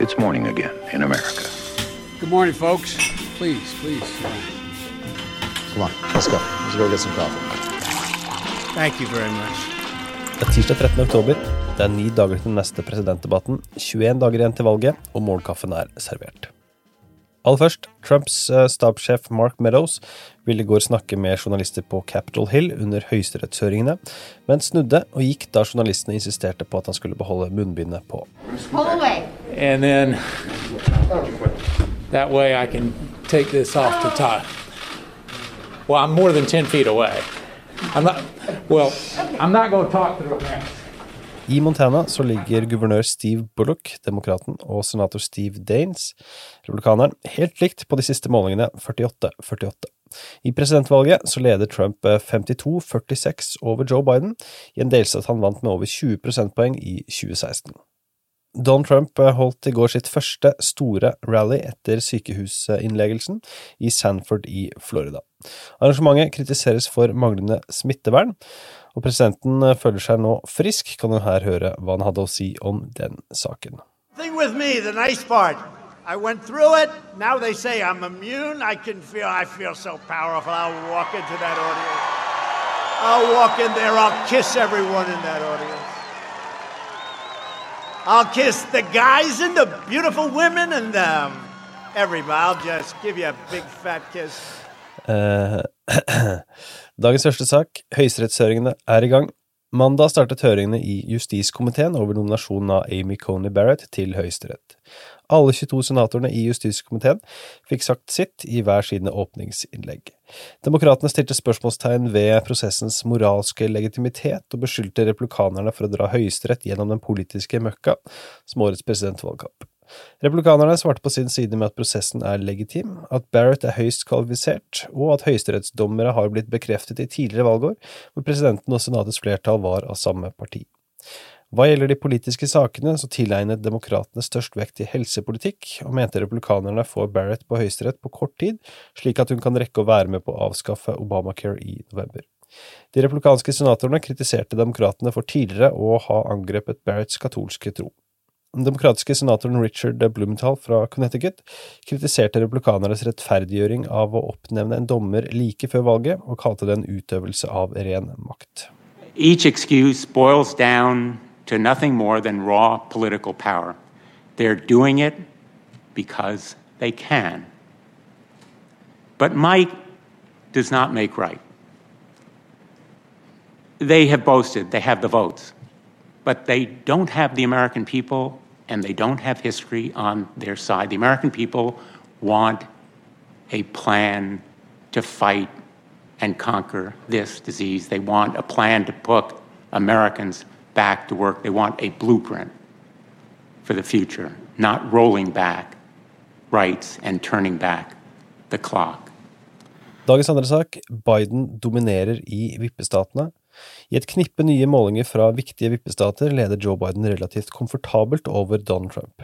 It's morning again in America. Good morning, folks. Please, please. Come on, let's go. Let's go get some coffee. Thank you very much. Det er tirsdag 13. oktober. Det er ni dager til den neste presidentdebatten, 21 dager igjen til valget, og morgenkaffen er servert. Aller først, Trumps eh, stabssjef Mark Meadows ville i går snakke med journalister på Capitol Hill under høyesterettshøringene, men snudde og gikk da journalistene insisterte på at han skulle beholde munnbindet på. Pull away. And then that way I can take this off the top. Well, I'm more than 10 feet away. I'm not, well, I'm not going to talk through a. I Montana så ligger guvernør Steve Bullock, demokraten, og senator Steve Daines, republikaneren, helt likt på de siste målingene, 48-48. I presidentvalget så leder Trump 52-46 over Joe Biden, i en delstat han vant med over 20 prosentpoeng i 2016. Don Trump holdt i går sitt første store rally etter sykehusinnleggelsen i Sanford i Florida. Arrangementet kritiseres for manglende smittevern, og presidenten føler seg nå frisk, kan du her høre hva han hadde å si om den saken. me, the nice part. I went through it. Now they say I'm immune. I can feel. I feel so powerful. I'll walk into that audience. I'll walk in there. I'll kiss everyone in that audience. I'll kiss the guys and the beautiful women and um, everybody. I'll just give you a big fat kiss. Uh, Dagens første sak, høyesterettshøringene er i gang. Mandag startet høringene i justiskomiteen over nominasjonen av Amy Coney Barrett til Høyesterett. Alle 22 senatorene i justiskomiteen fikk sagt sitt i hver sine åpningsinnlegg. Demokratene stilte spørsmålstegn ved prosessens moralske legitimitet og beskyldte replikanerne for å dra Høyesterett gjennom den politiske møkka som årets presidentvalgkamp. Republikanerne svarte på sin side med at prosessen er legitim, at Barrett er høyst kvalifisert, og at høyesterettsdommere har blitt bekreftet i tidligere valgår, hvor presidenten og senatets flertall var av samme parti. Hva gjelder de politiske sakene, så tilegnet demokratene størst vekt i helsepolitikk, og mente republikanerne får Barrett på høyesterett på kort tid, slik at hun kan rekke å være med på å avskaffe Obamacare i november. De republikanske senatorene kritiserte demokratene for tidligere å ha angrepet Barretts katolske tro. Den demokratiske senatoren Richard Blumenthal fra Connecticut kritiserte republikanernes rettferdiggjøring av å oppnevne en dommer like før valget, og kalte det en utøvelse av ren makt. Each excuse boils down to nothing more than raw political power. They're doing it because they can. But might does not make right. They have boasted they have the votes, but they don't have the American people and they don't have history on their side. The American people want a plan to fight and conquer this disease. They want a plan to put Americans back to work. They want a blueprint for the future, not rolling back rights and turning back the clock. Dagens andre sak, Biden dominerer i vippestatene. I et knippe nye målinger fra viktige vippestater leder Joe Biden relativt komfortabelt over Donald Trump.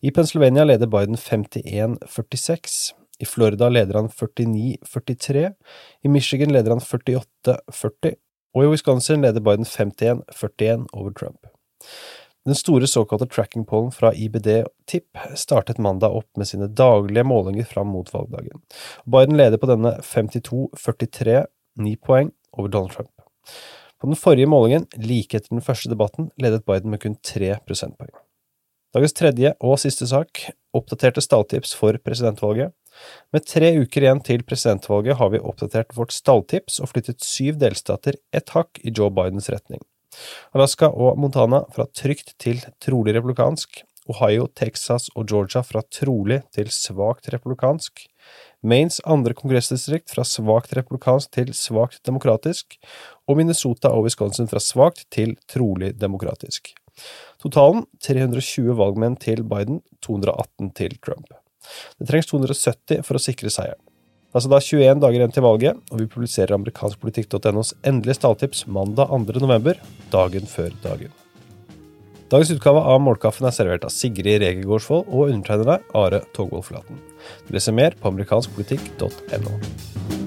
I Pennsylvania leder Biden 51-46, i Florida leder han 49-43, i Michigan leder han 48-40, og i Wisconsin leder Biden 51-41 over Trump. Den store såkalte tracking-pollen fra IBD-TIP startet mandag opp med sine daglige målinger fram mot valgdagen. Biden leder på denne 52-43, ni poeng over Donald Trump. På den forrige målingen, like etter den første debatten, ledet Biden med kun tre prosentpoeng. Dagens tredje og siste sak, oppdaterte stalltips for presidentvalget. Med tre uker igjen til presidentvalget har vi oppdatert vårt stalltips og flyttet syv delstater et hakk i Joe Bidens retning. Alaska og Montana fra trygt til trolig republikansk, Ohio, Texas og Georgia fra trolig til svakt republikansk, Maines andre kongressdistrikt fra svakt republikansk til svakt demokratisk, og Minnesota og Wisconsin fra svakt til trolig demokratisk. Totalen 320 valgmenn til Biden, 218 til Trump. Det trengs 270 for å sikre seieren. Altså da 21 dager igjen til valget, og vi publiserer amerikanskpolitikk.nos endelige stalltips mandag 2. november, dagen før dagen. Dagens utgave av Målkaffen er servert av Sigrid Rege Gårdsvold og undertegnede Are Togvold Flaten. Du leser mer på amerikanskpolitikk.no.